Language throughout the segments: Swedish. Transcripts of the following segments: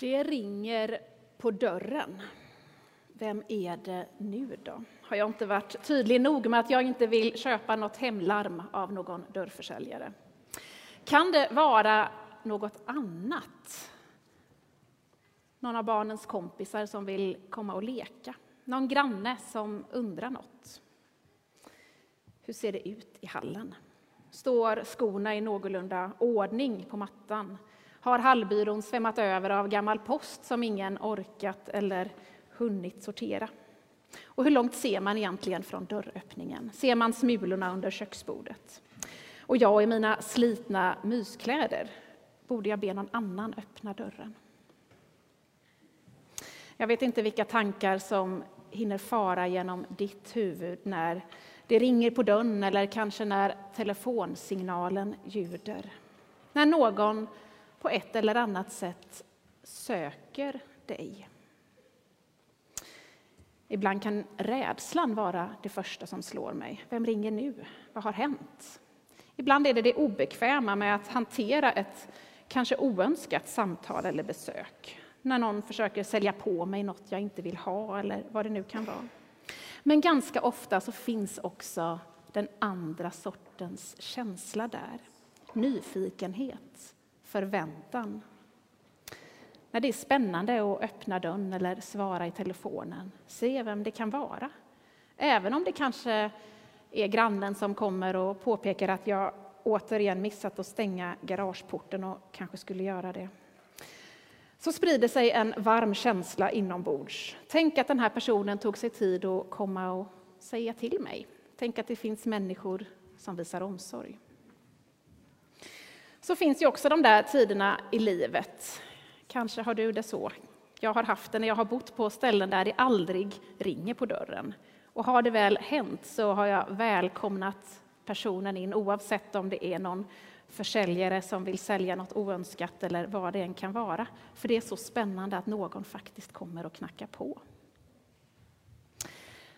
Det ringer på dörren. Vem är det nu då? Har jag inte varit tydlig nog med att jag inte vill köpa något hemlarm av någon dörrförsäljare? Kan det vara något annat? Någon av barnens kompisar som vill komma och leka? Någon granne som undrar något? Hur ser det ut i hallen? Står skorna i någorlunda ordning på mattan? Har hallbyrån svämmat över av gammal post som ingen orkat eller hunnit sortera? Och hur långt ser man egentligen från dörröppningen? Ser man smulorna under köksbordet? Och jag i mina slitna myskläder, borde jag be någon annan öppna dörren? Jag vet inte vilka tankar som hinner fara genom ditt huvud när det ringer på dörren eller kanske när telefonsignalen ljuder. När någon på ett eller annat sätt söker dig. Ibland kan rädslan vara det första som slår mig. Vem ringer nu? Vad har hänt? Ibland är det det obekväma med att hantera ett kanske oönskat samtal eller besök. När någon försöker sälja på mig något jag inte vill ha eller vad det nu kan vara. Men ganska ofta så finns också den andra sortens känsla där. Nyfikenhet, förväntan. När det är spännande att öppna dörren eller svara i telefonen, se vem det kan vara. Även om det kanske är grannen som kommer och påpekar att jag återigen missat att stänga garageporten och kanske skulle göra det. Så sprider sig en varm känsla inombords. Tänk att den här personen tog sig tid att komma och säga till mig. Tänk att det finns människor som visar omsorg. Så finns ju också de där tiderna i livet. Kanske har du det så. Jag har haft det när jag har bott på ställen där det aldrig ringer på dörren. Och har det väl hänt så har jag välkomnat personen in oavsett om det är någon försäljare som vill sälja något oönskat eller vad det än kan vara. För det är så spännande att någon faktiskt kommer och knackar på.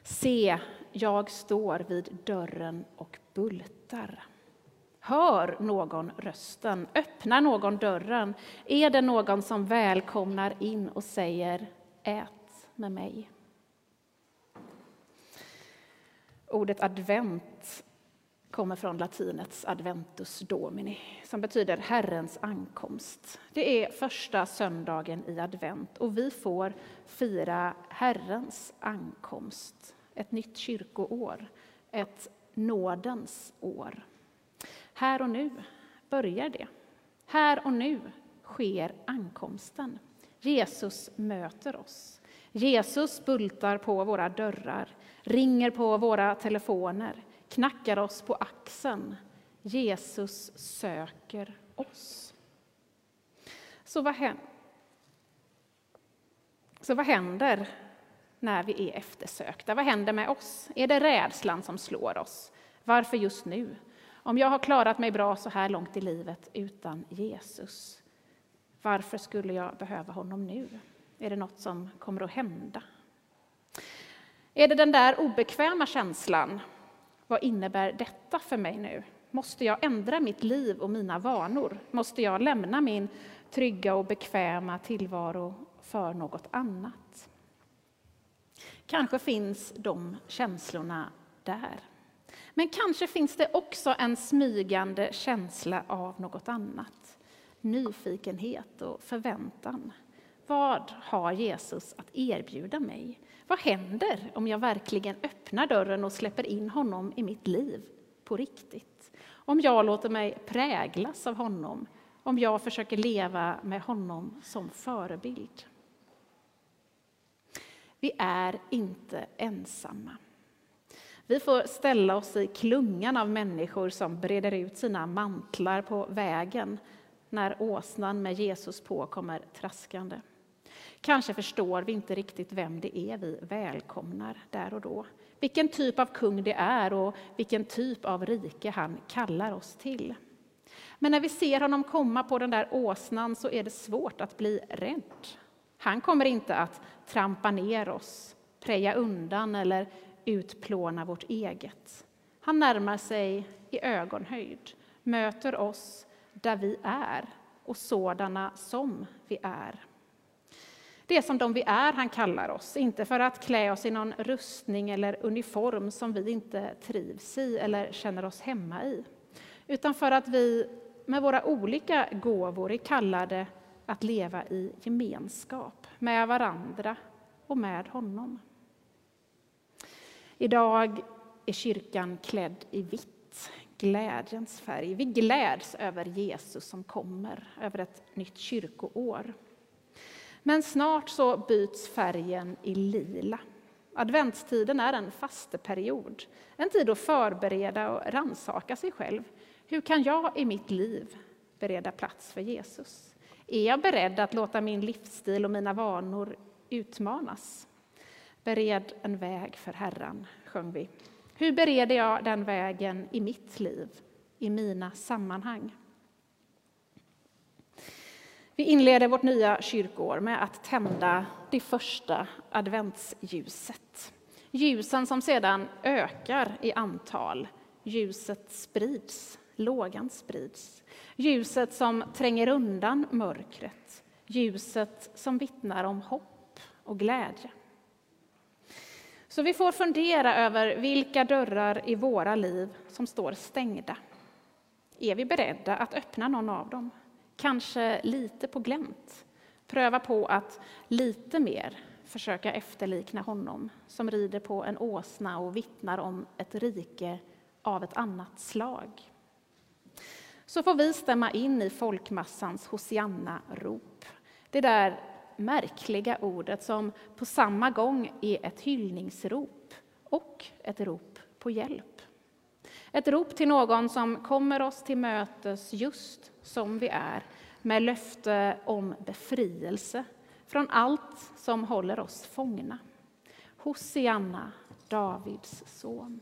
Se, jag står vid dörren och bultar. Hör någon rösten? Öppnar någon dörren? Är det någon som välkomnar in och säger ät med mig? Ordet advent kommer från latinets adventus domini, som betyder Herrens ankomst. Det är första söndagen i advent och vi får fira Herrens ankomst. Ett nytt kyrkoår, ett nådens år. Här och nu börjar det. Här och nu sker ankomsten. Jesus möter oss. Jesus bultar på våra dörrar, ringer på våra telefoner, knackar oss på axeln. Jesus söker oss. Så vad, händer? Så vad händer när vi är eftersökta? Vad händer med oss? Är det rädslan som slår oss? Varför just nu? Om jag har klarat mig bra så här långt i livet utan Jesus, varför skulle jag behöva honom nu? Är det något som kommer att hända? Är det den där obekväma känslan? Vad innebär detta för mig nu? Måste jag ändra mitt liv och mina vanor? Måste jag lämna min trygga och bekväma tillvaro för något annat? Kanske finns de känslorna där. Men kanske finns det också en smygande känsla av något annat. Nyfikenhet och förväntan. Vad har Jesus att erbjuda mig? Vad händer om jag verkligen öppnar dörren och släpper in honom i mitt liv på riktigt? Om jag låter mig präglas av honom, om jag försöker leva med honom som förebild. Vi är inte ensamma. Vi får ställa oss i klungan av människor som breder ut sina mantlar på vägen när åsnan med Jesus på kommer traskande. Kanske förstår vi inte riktigt vem det är vi välkomnar där och då. Vilken typ av kung det är och vilken typ av rike han kallar oss till. Men när vi ser honom komma på den där åsnan så är det svårt att bli rädd. Han kommer inte att trampa ner oss, preja undan eller utplåna vårt eget. Han närmar sig i ögonhöjd, möter oss där vi är och sådana som vi är. Det är som de vi är han kallar oss, inte för att klä oss i någon rustning eller uniform som vi inte trivs i eller känner oss hemma i, utan för att vi med våra olika gåvor är kallade att leva i gemenskap med varandra och med honom. Idag är kyrkan klädd i vitt, glädjens färg. Vi gläds över Jesus som kommer, över ett nytt kyrkoår. Men snart så byts färgen i lila. Adventstiden är en fasteperiod, en tid att förbereda och ransaka sig själv. Hur kan jag i mitt liv bereda plats för Jesus? Är jag beredd att låta min livsstil och mina vanor utmanas? Bered en väg för Herren, sjöng vi. Hur bereder jag den vägen i mitt liv, i mina sammanhang? Vi inleder vårt nya kyrkoår med att tända det första adventsljuset. Ljusen som sedan ökar i antal. Ljuset sprids, lågan sprids. Ljuset som tränger undan mörkret. Ljuset som vittnar om hopp och glädje. Så vi får fundera över vilka dörrar i våra liv som står stängda. Är vi beredda att öppna någon av dem? Kanske lite på glänt. Pröva på att lite mer försöka efterlikna honom som rider på en åsna och vittnar om ett rike av ett annat slag. Så får vi stämma in i folkmassans Hosianna-rop. Det där märkliga ordet som på samma gång är ett hyllningsrop och ett rop på hjälp. Ett rop till någon som kommer oss till mötes just som vi är med löfte om befrielse från allt som håller oss fångna. Hosianna, Davids son.